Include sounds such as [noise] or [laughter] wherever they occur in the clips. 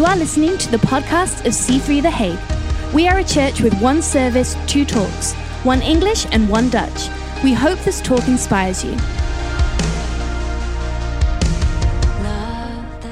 You are listening to the podcast of C3 The Hague. We are a church with one service, two talks, one English and one Dutch. We hope this talk inspires you.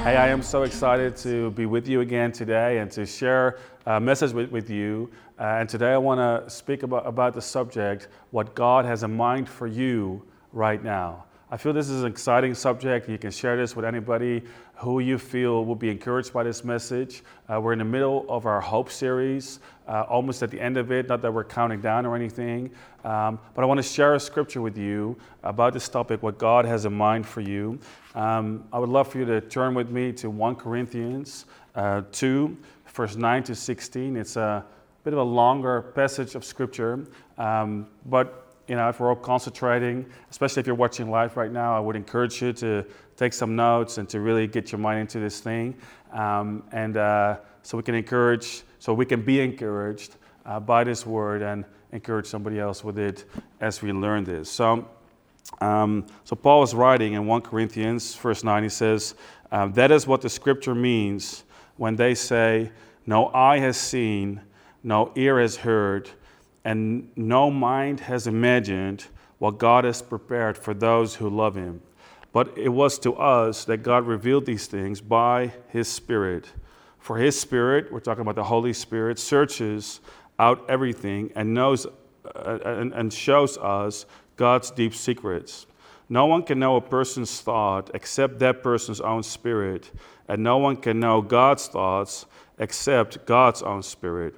Hey, I am so excited to be with you again today and to share a message with, with you. Uh, and today I want to speak about, about the subject what God has in mind for you right now. I feel this is an exciting subject. You can share this with anybody who you feel will be encouraged by this message. Uh, we're in the middle of our Hope series, uh, almost at the end of it, not that we're counting down or anything. Um, but I want to share a scripture with you about this topic, what God has in mind for you. Um, I would love for you to turn with me to 1 Corinthians uh, 2, verse 9 to 16. It's a bit of a longer passage of scripture, um, but you know, if we're all concentrating, especially if you're watching live right now, I would encourage you to take some notes and to really get your mind into this thing. Um, and uh, so we can encourage, so we can be encouraged uh, by this word and encourage somebody else with it as we learn this. So, um, so Paul is writing in 1 Corinthians, verse 9, he says, um, That is what the scripture means when they say, No eye has seen, no ear has heard and no mind has imagined what God has prepared for those who love Him. But it was to us that God revealed these things by His Spirit. For His Spirit, we're talking about the Holy Spirit, searches out everything and knows uh, and, and shows us God's deep secrets. No one can know a person's thought except that person's own spirit, and no one can know God's thoughts except God's own spirit.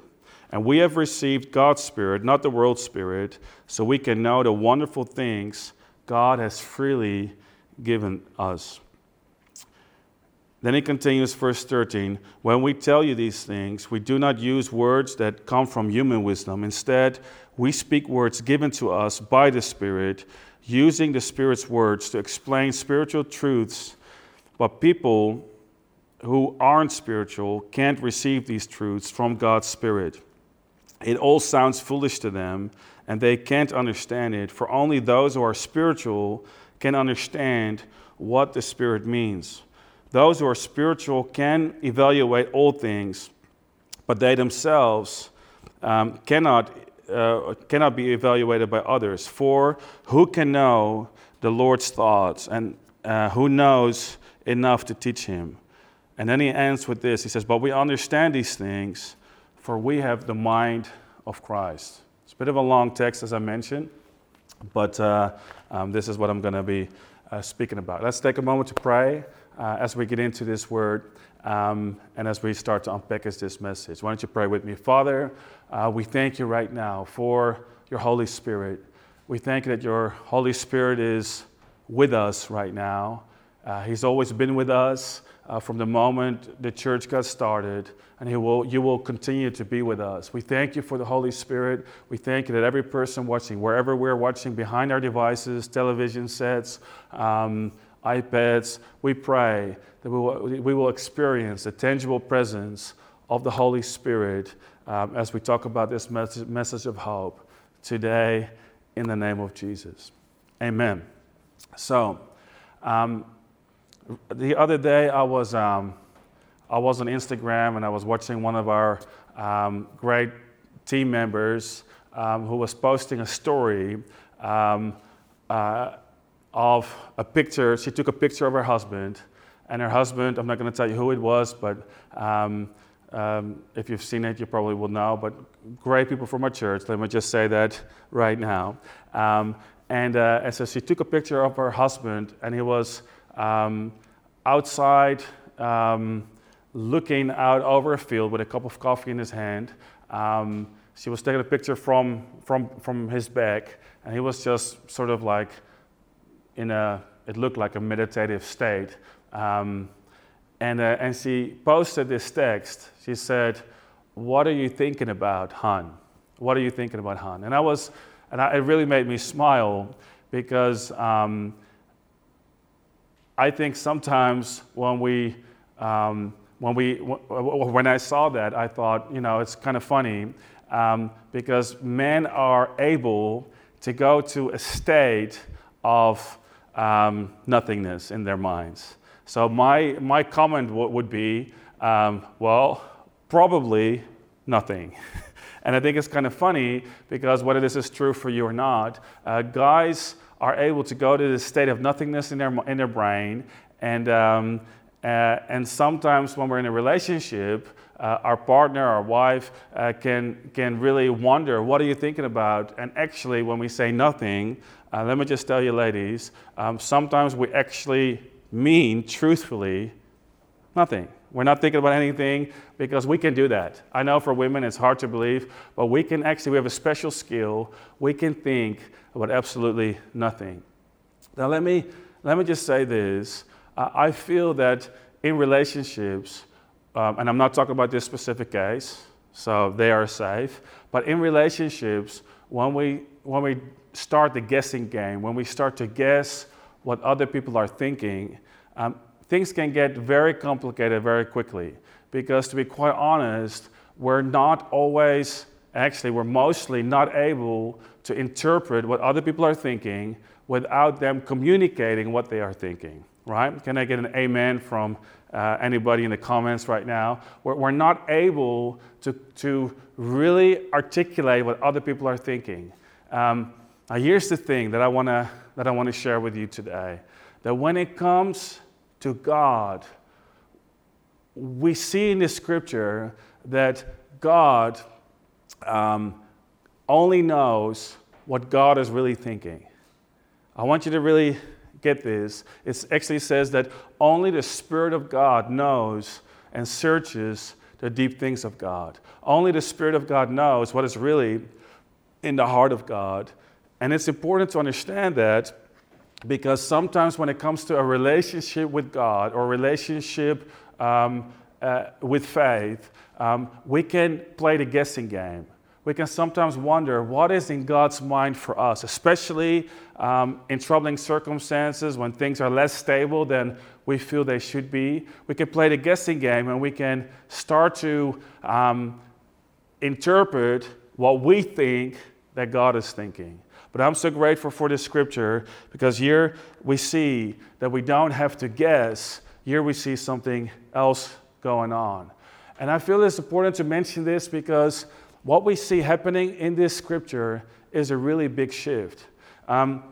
And we have received God's Spirit, not the world's Spirit, so we can know the wonderful things God has freely given us. Then he continues, verse 13 When we tell you these things, we do not use words that come from human wisdom. Instead, we speak words given to us by the Spirit, using the Spirit's words to explain spiritual truths. But people who aren't spiritual can't receive these truths from God's Spirit. It all sounds foolish to them, and they can't understand it, for only those who are spiritual can understand what the Spirit means. Those who are spiritual can evaluate all things, but they themselves um, cannot, uh, cannot be evaluated by others. For who can know the Lord's thoughts, and uh, who knows enough to teach him? And then he ends with this He says, But we understand these things for we have the mind of Christ. It's a bit of a long text, as I mentioned, but uh, um, this is what I'm going to be uh, speaking about. Let's take a moment to pray uh, as we get into this word um, and as we start to unpack this message. Why don't you pray with me? Father, uh, we thank you right now for your Holy Spirit. We thank you that your Holy Spirit is with us right now. Uh, he's always been with us uh, from the moment the church got started, and he will, you will continue to be with us. We thank you for the Holy Spirit. We thank you that every person watching, wherever we're watching, behind our devices, television sets, um, iPads, we pray that we will, we will experience the tangible presence of the Holy Spirit um, as we talk about this message, message of hope today in the name of Jesus. Amen. So, um, the other day I was, um, I was on Instagram and I was watching one of our um, great team members um, who was posting a story um, uh, of a picture. She took a picture of her husband, and her husband, I'm not going to tell you who it was, but um, um, if you've seen it, you probably will know. But great people from our church, let me just say that right now. and, uh, and so she took a picture of her husband, and he was um, outside, um, looking out over a field with a cup of coffee in his hand. Um, she was taking a picture from, from, from his back, and he was just sort of like in a, it looked like a meditative state. Um, and, uh, and she posted this text. She said, What are you thinking about, hon? What are you thinking about, hon? And I was, and I, it really made me smile because um, I think sometimes when we, um, when, we when I saw that, I thought, you know, it's kind of funny um, because men are able to go to a state of um, nothingness in their minds. So my, my comment w- would be Um, well, probably nothing. [laughs] and I think it's kind of funny because whether this is true for you or not, uh, guys are able to go to this state of nothingness in their, in their brain. And, um, uh, and sometimes when we're in a relationship, uh, our partner, our wife, uh, can, can really wonder, what are you thinking about? And actually, when we say nothing, uh, let me just tell you, ladies, um, sometimes we actually mean, truthfully, nothing. We're not thinking about anything because we can do that. I know for women it's hard to believe, but we can actually, we have a special skill. We can think about absolutely nothing. Now, let me, let me just say this. I feel that in relationships, um, and I'm not talking about this specific case, so they are safe, but in relationships, when we, when we start the guessing game, when we start to guess what other people are thinking, um, things can get very complicated very quickly. Because to be quite honest, we're not always, actually, we're mostly not able to interpret what other people are thinking without them communicating what they are thinking, right? Can I get an amen from uh, anybody in the comments right now? We're, we're not able to, to really articulate what other people are thinking. Um, now, here's the thing that I want to that I want to share with you today that when it comes to God, we see in the scripture that God um, only knows what God is really thinking. I want you to really get this. It actually says that only the Spirit of God knows and searches the deep things of God. Only the Spirit of God knows what is really in the heart of God. And it's important to understand that because sometimes when it comes to a relationship with God or relationship um, uh, with faith, um, we can play the guessing game. We can sometimes wonder what is in God's mind for us, especially um, in troubling circumstances when things are less stable than we feel they should be. We can play the guessing game and we can start to um, interpret what we think that God is thinking. But I'm so grateful for this scripture because here we see that we don't have to guess. Here we see something else going on. And I feel it's important to mention this because what we see happening in this scripture is a really big shift. Um,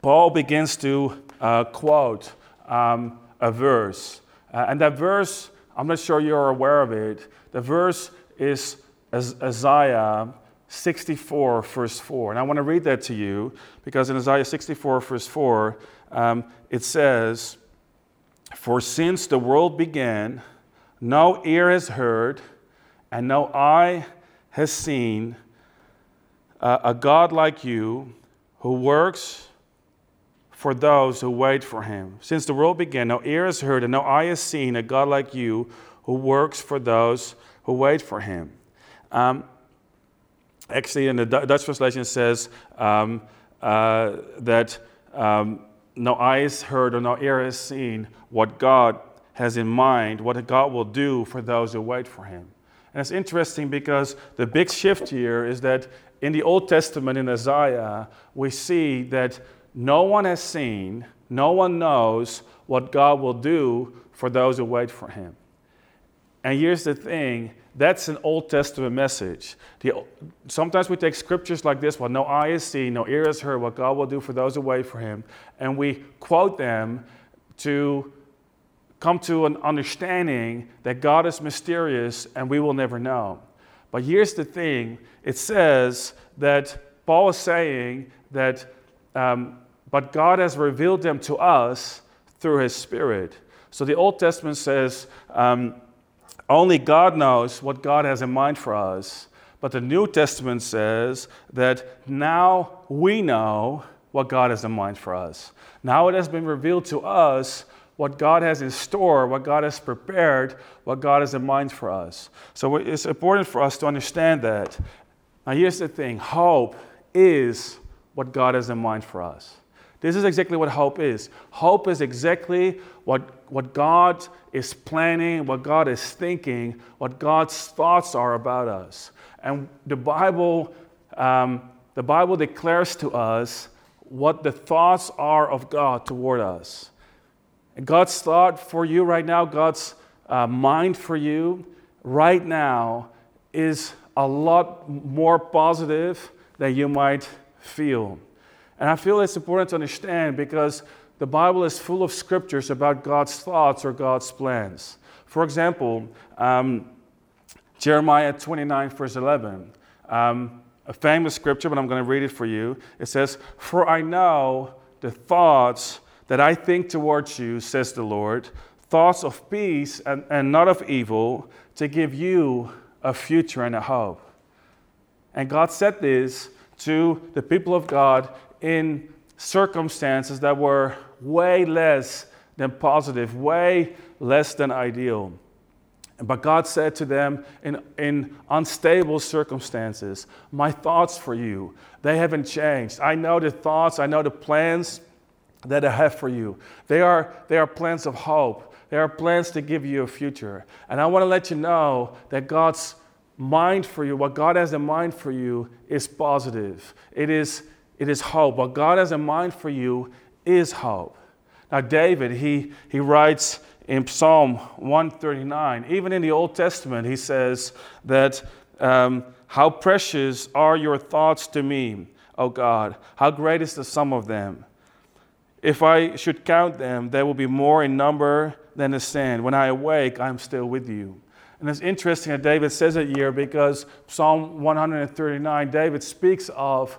Paul begins to uh, quote um, a verse. Uh, and that verse, I'm not sure you're aware of it. The verse is Isaiah 64, verse 4. And I want to read that to you because in Isaiah 64, verse 4, um, it says, For since the world began, no ear has heard, and no eye has seen uh, a God like you who works for those who wait for him. Since the world began, no ear has heard, and no eye has seen a God like you who works for those who wait for him. Um, actually, in the Dutch translation, says um, uh, that um, no eyes heard or no ear has seen what God has in mind, what God will do for those who wait for Him. And it's interesting because the big shift here is that in the Old Testament, in Isaiah, we see that no one has seen, no one knows what God will do for those who wait for Him. And here's the thing that's an Old Testament message. The, sometimes we take scriptures like this, what no eye has seen, no ear has heard, what God will do for those who wait for Him, and we quote them to come to an understanding that God is mysterious and we will never know. But here's the thing it says that Paul is saying that, um, but God has revealed them to us through His Spirit. So the Old Testament says, um, only God knows what God has in mind for us. But the New Testament says that now we know what God has in mind for us. Now it has been revealed to us what God has in store, what God has prepared, what God has in mind for us. So it's important for us to understand that. Now, here's the thing hope is what God has in mind for us. This is exactly what hope is. Hope is exactly what, what God is planning, what God is thinking, what God's thoughts are about us. And the Bible, um, the Bible declares to us what the thoughts are of God toward us. And God's thought for you right now, God's uh, mind for you right now is a lot more positive than you might feel. And I feel it's important to understand because the Bible is full of scriptures about God's thoughts or God's plans. For example, um, Jeremiah 29, verse 11. Um, a famous scripture, but I'm going to read it for you. It says, For I know the thoughts that I think towards you, says the Lord, thoughts of peace and, and not of evil, to give you a future and a hope. And God said this to the people of God in circumstances that were way less than positive, way less than ideal. But God said to them in, in unstable circumstances, My thoughts for you, they haven't changed. I know the thoughts, I know the plans that I have for you. They are, they are plans of hope, they are plans to give you a future. And I want to let you know that God's mind for you, what God has in mind for you, is positive. It is, it is hope. What God has in mind for you is hope. Now, David, he, he writes in Psalm 139, even in the Old Testament, he says that, um, How precious are your thoughts to me, O God! How great is the sum of them! If I should count them, they will be more in number than the sand. When I awake, I'm still with you. And it's interesting that David says it here because Psalm 139, David speaks of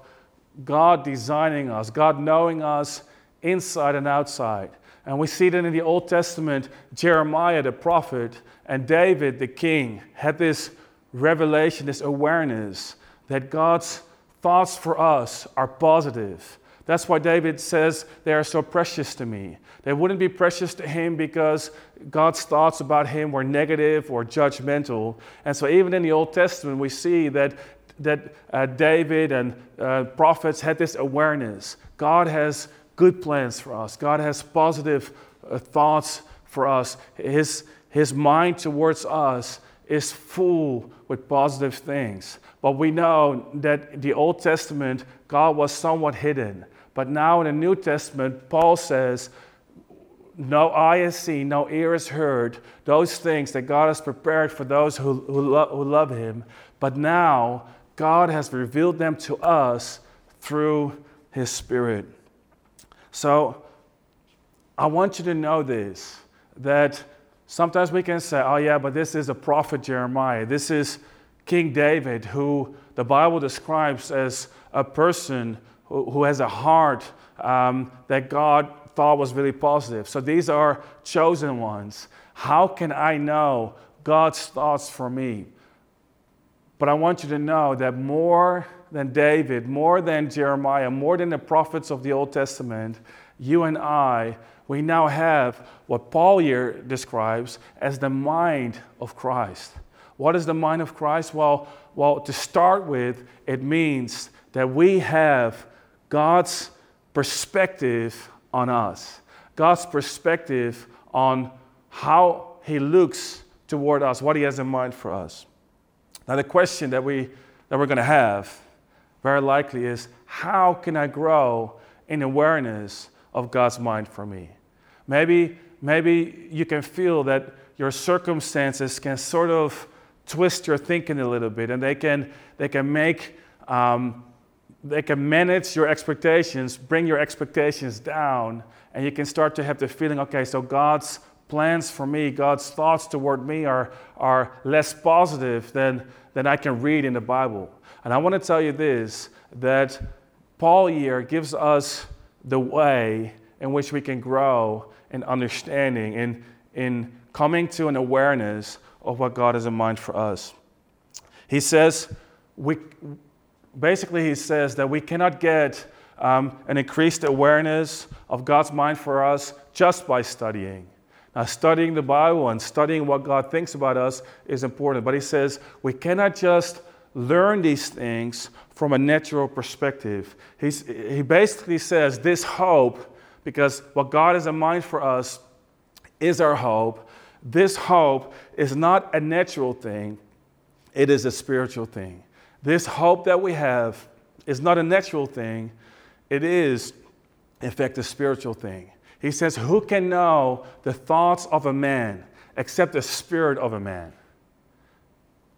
God designing us, God knowing us inside and outside. And we see that in the Old Testament, Jeremiah the prophet and David the king had this revelation, this awareness that God's thoughts for us are positive. That's why David says they are so precious to me. They wouldn't be precious to him because God's thoughts about him were negative or judgmental. And so, even in the Old Testament, we see that, that uh, David and uh, prophets had this awareness. God has good plans for us. God has positive uh, thoughts for us. His, his mind towards us is full with positive things. But we know that the Old Testament, God was somewhat hidden. But now in the New Testament, Paul says, no eye has seen, no ear has heard those things that God has prepared for those who, who, lo- who love Him. But now God has revealed them to us through His Spirit. So I want you to know this that sometimes we can say, oh, yeah, but this is a prophet Jeremiah. This is King David, who the Bible describes as a person who, who has a heart um, that God thought was really positive. So these are chosen ones. How can I know God's thoughts for me? But I want you to know that more than David, more than Jeremiah, more than the prophets of the Old Testament, you and I, we now have what Paul here describes as the mind of Christ. What is the mind of Christ? Well, well, to start with, it means that we have God's perspective on us, God's perspective on how He looks toward us, what He has in mind for us. Now, the question that, we, that we're going to have very likely is how can I grow in awareness of God's mind for me? Maybe, maybe you can feel that your circumstances can sort of twist your thinking a little bit and they can, they can make um, they can manage your expectations, bring your expectations down, and you can start to have the feeling okay, so God's plans for me, God's thoughts toward me are, are less positive than, than I can read in the Bible. And I want to tell you this that Paul here gives us the way in which we can grow in understanding, in, in coming to an awareness of what God has in mind for us. He says, we, basically, he says that we cannot get um, an increased awareness of God's mind for us just by studying. Now, studying the Bible and studying what God thinks about us is important, but he says we cannot just learn these things from a natural perspective. He's, he basically says this hope, because what God has in mind for us is our hope, this hope is not a natural thing, it is a spiritual thing. This hope that we have is not a natural thing, it is, in fact, a spiritual thing. He says, Who can know the thoughts of a man except the spirit of a man?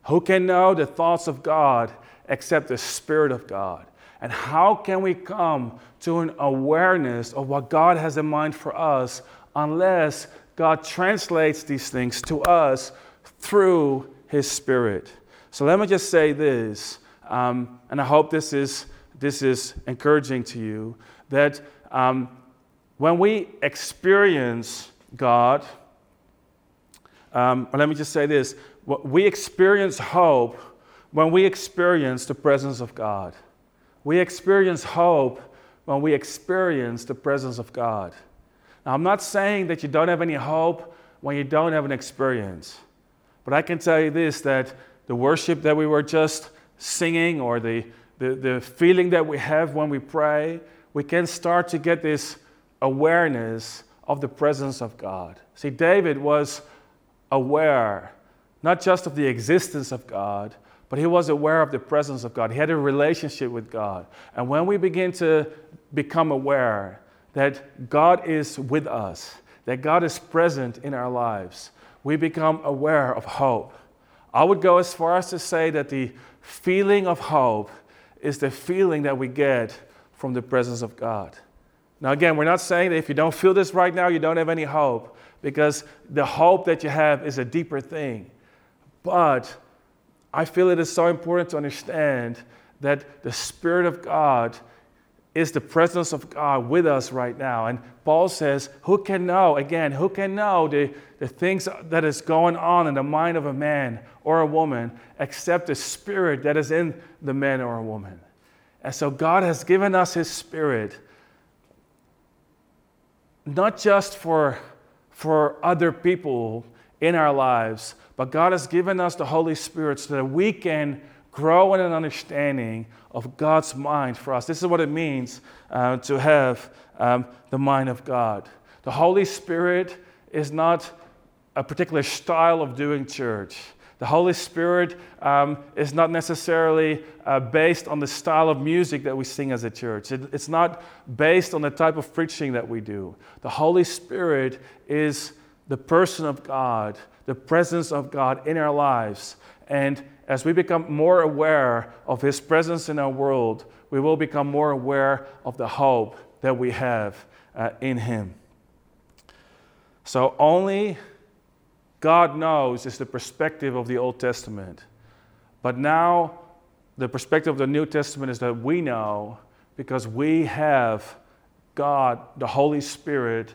Who can know the thoughts of God except the Spirit of God? And how can we come to an awareness of what God has in mind for us unless God translates these things to us through His Spirit? So let me just say this, um, and I hope this is, this is encouraging to you that um, when we experience God, um, let me just say this we experience hope when we experience the presence of God. We experience hope when we experience the presence of God. Now, I'm not saying that you don't have any hope when you don't have an experience, but I can tell you this that the worship that we were just singing or the, the, the feeling that we have when we pray, we can start to get this awareness of the presence of God. See, David was aware not just of the existence of God, but he was aware of the presence of God. He had a relationship with God. And when we begin to become aware that God is with us, that God is present in our lives, we become aware of hope. I would go as far as to say that the feeling of hope is the feeling that we get from the presence of God. Now, again, we're not saying that if you don't feel this right now, you don't have any hope, because the hope that you have is a deeper thing. But I feel it is so important to understand that the Spirit of God is the presence of God with us right now. And Paul says, Who can know, again, who can know the, the things that is going on in the mind of a man or a woman except the Spirit that is in the man or a woman? And so God has given us His Spirit not just for, for other people in our lives, but God has given us the Holy Spirit so that we can grow in an understanding of God's mind for us. This is what it means uh, to have um, the mind of God. The Holy Spirit is not a particular style of doing church. The Holy Spirit um, is not necessarily uh, based on the style of music that we sing as a church. It, it's not based on the type of preaching that we do. The Holy Spirit is the person of God the presence of God in our lives. And as we become more aware of His presence in our world, we will become more aware of the hope that we have uh, in Him. So, only God knows is the perspective of the Old Testament. But now, the perspective of the New Testament is that we know because we have God, the Holy Spirit,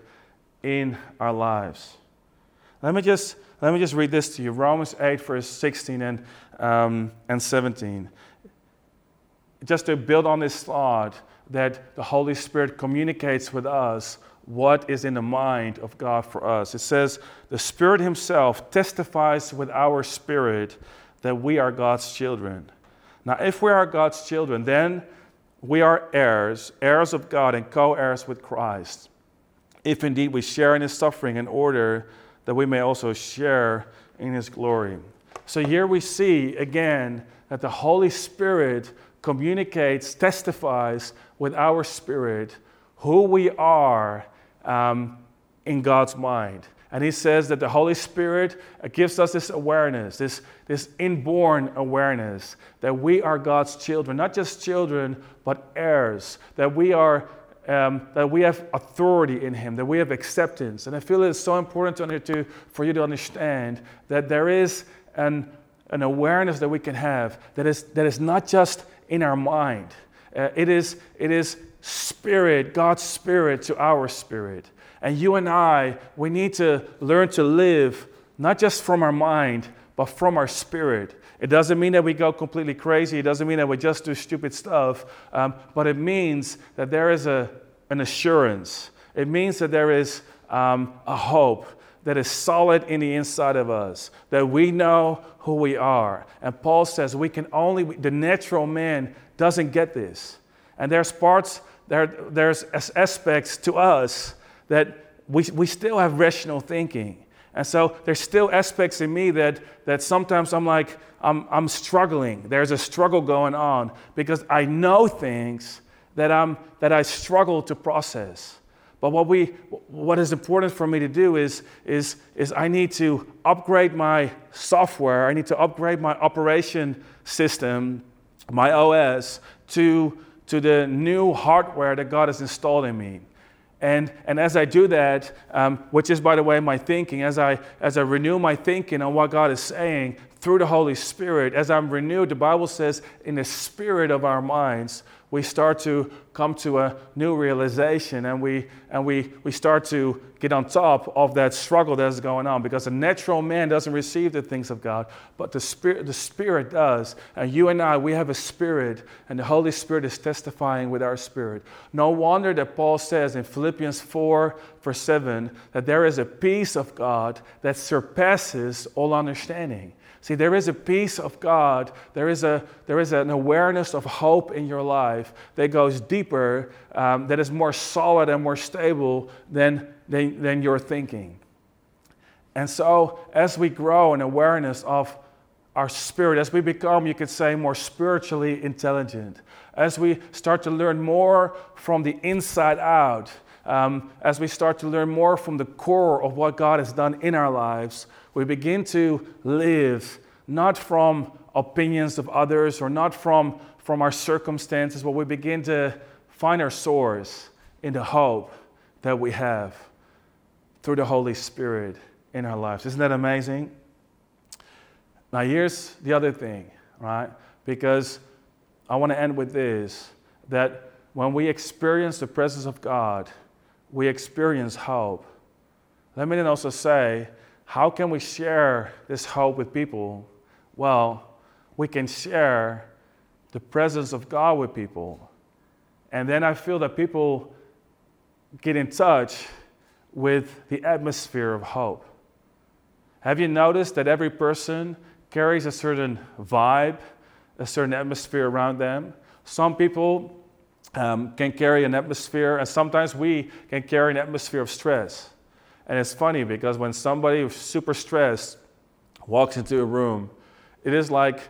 in our lives. Let me just let me just read this to you Romans 8, verse 16 and, um, and 17. Just to build on this thought that the Holy Spirit communicates with us what is in the mind of God for us. It says, The Spirit Himself testifies with our spirit that we are God's children. Now, if we are God's children, then we are heirs, heirs of God, and co heirs with Christ, if indeed we share in His suffering in order that we may also share in his glory. So here we see again that the Holy Spirit communicates, testifies with our spirit who we are um, in God's mind. And he says that the Holy Spirit gives us this awareness, this, this inborn awareness that we are God's children, not just children, but heirs, that we are um, that we have authority in Him, that we have acceptance. And I feel it's so important to, to, for you to understand that there is an, an awareness that we can have that is, that is not just in our mind, uh, it, is, it is spirit, God's spirit to our spirit. And you and I, we need to learn to live not just from our mind, but from our spirit. It doesn't mean that we go completely crazy. It doesn't mean that we just do stupid stuff. Um, but it means that there is a, an assurance. It means that there is um, a hope that is solid in the inside of us, that we know who we are. And Paul says we can only, the natural man doesn't get this. And there's parts, there, there's aspects to us that we, we still have rational thinking. And so there's still aspects in me that, that sometimes I'm like, I'm, I'm struggling. There's a struggle going on because I know things that, I'm, that I struggle to process. But what, we, what is important for me to do is, is, is I need to upgrade my software, I need to upgrade my operation system, my OS, to, to the new hardware that God has installed in me. And, and as I do that, um, which is, by the way, my thinking, as I, as I renew my thinking on what God is saying through the Holy Spirit, as I'm renewed, the Bible says, in the spirit of our minds, we start to come to a new realization and we, and we, we start to get on top of that struggle that's going on because the natural man doesn't receive the things of God, but the spirit, the spirit does. And you and I, we have a spirit, and the Holy Spirit is testifying with our spirit. No wonder that Paul says in Philippians 4, verse 7, that there is a peace of God that surpasses all understanding. See, there is a peace of God, there is, a, there is an awareness of hope in your life that goes deeper, um, that is more solid and more stable than, than, than your thinking. And so, as we grow in awareness of our spirit, as we become, you could say, more spiritually intelligent, as we start to learn more from the inside out, um, as we start to learn more from the core of what God has done in our lives, we begin to live not from opinions of others or not from, from our circumstances, but we begin to find our source in the hope that we have through the Holy Spirit in our lives. Isn't that amazing? Now, here's the other thing, right? Because I want to end with this that when we experience the presence of God, we experience hope. Let me then also say, how can we share this hope with people? Well, we can share the presence of God with people. And then I feel that people get in touch with the atmosphere of hope. Have you noticed that every person carries a certain vibe, a certain atmosphere around them? Some people um, can carry an atmosphere, and sometimes we can carry an atmosphere of stress. And it's funny because when somebody who's super stressed walks into a room, it is like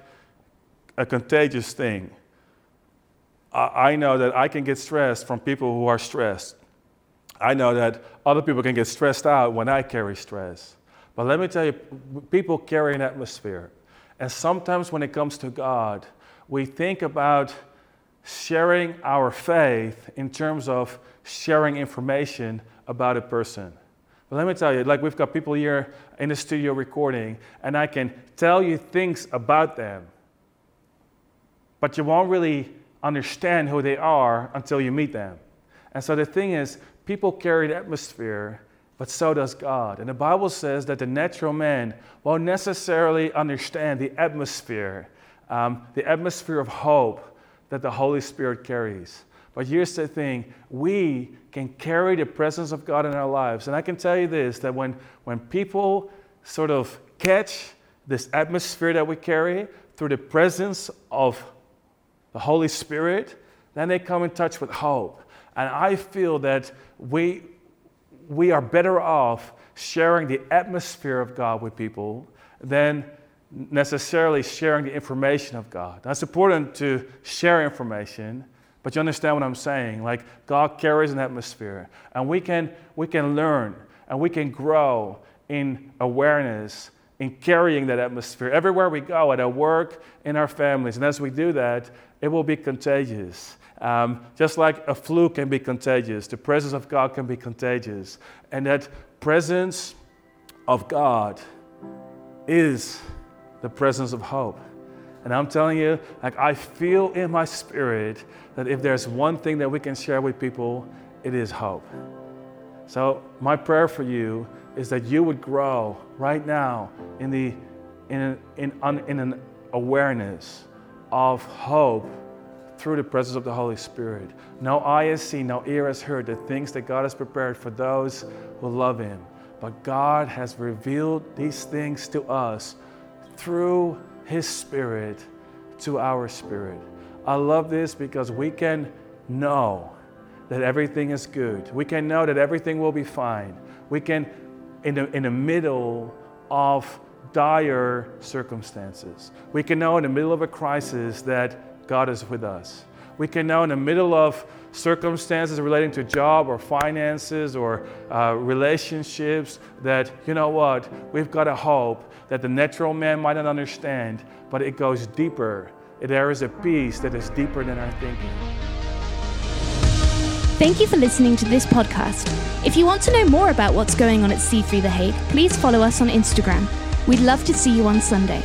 a contagious thing. I know that I can get stressed from people who are stressed. I know that other people can get stressed out when I carry stress. But let me tell you, people carry an atmosphere. And sometimes when it comes to God, we think about sharing our faith in terms of sharing information about a person. But let me tell you, like we've got people here in the studio recording, and I can tell you things about them, but you won't really understand who they are until you meet them. And so the thing is, people carry the atmosphere, but so does God. And the Bible says that the natural man won't necessarily understand the atmosphere, um, the atmosphere of hope that the Holy Spirit carries. But here's the thing we can carry the presence of God in our lives. And I can tell you this that when, when people sort of catch this atmosphere that we carry through the presence of the Holy Spirit, then they come in touch with hope. And I feel that we, we are better off sharing the atmosphere of God with people than necessarily sharing the information of God. That's important to share information, but you understand what I'm saying? Like God carries an atmosphere, and we can we can learn and we can grow in awareness in carrying that atmosphere everywhere we go, at our work, in our families. And as we do that, it will be contagious. Um, just like a flu can be contagious, the presence of God can be contagious. And that presence of God is the presence of hope. And I'm telling you, like I feel in my spirit that if there's one thing that we can share with people, it is hope. So my prayer for you is that you would grow right now in the in in, in an awareness of hope through the presence of the Holy Spirit. No eye has seen, no ear has heard the things that God has prepared for those who love Him. But God has revealed these things to us through his Spirit to our spirit. I love this because we can know that everything is good. We can know that everything will be fine. We can, in the, in the middle of dire circumstances, we can know in the middle of a crisis that God is with us. We can know in the middle of circumstances relating to job or finances or uh, relationships that, you know what, we've got a hope that the natural man might not understand, but it goes deeper. There is a peace that is deeper than our thinking. Thank you for listening to this podcast. If you want to know more about what's going on at C3 The Hague, please follow us on Instagram. We'd love to see you on Sunday.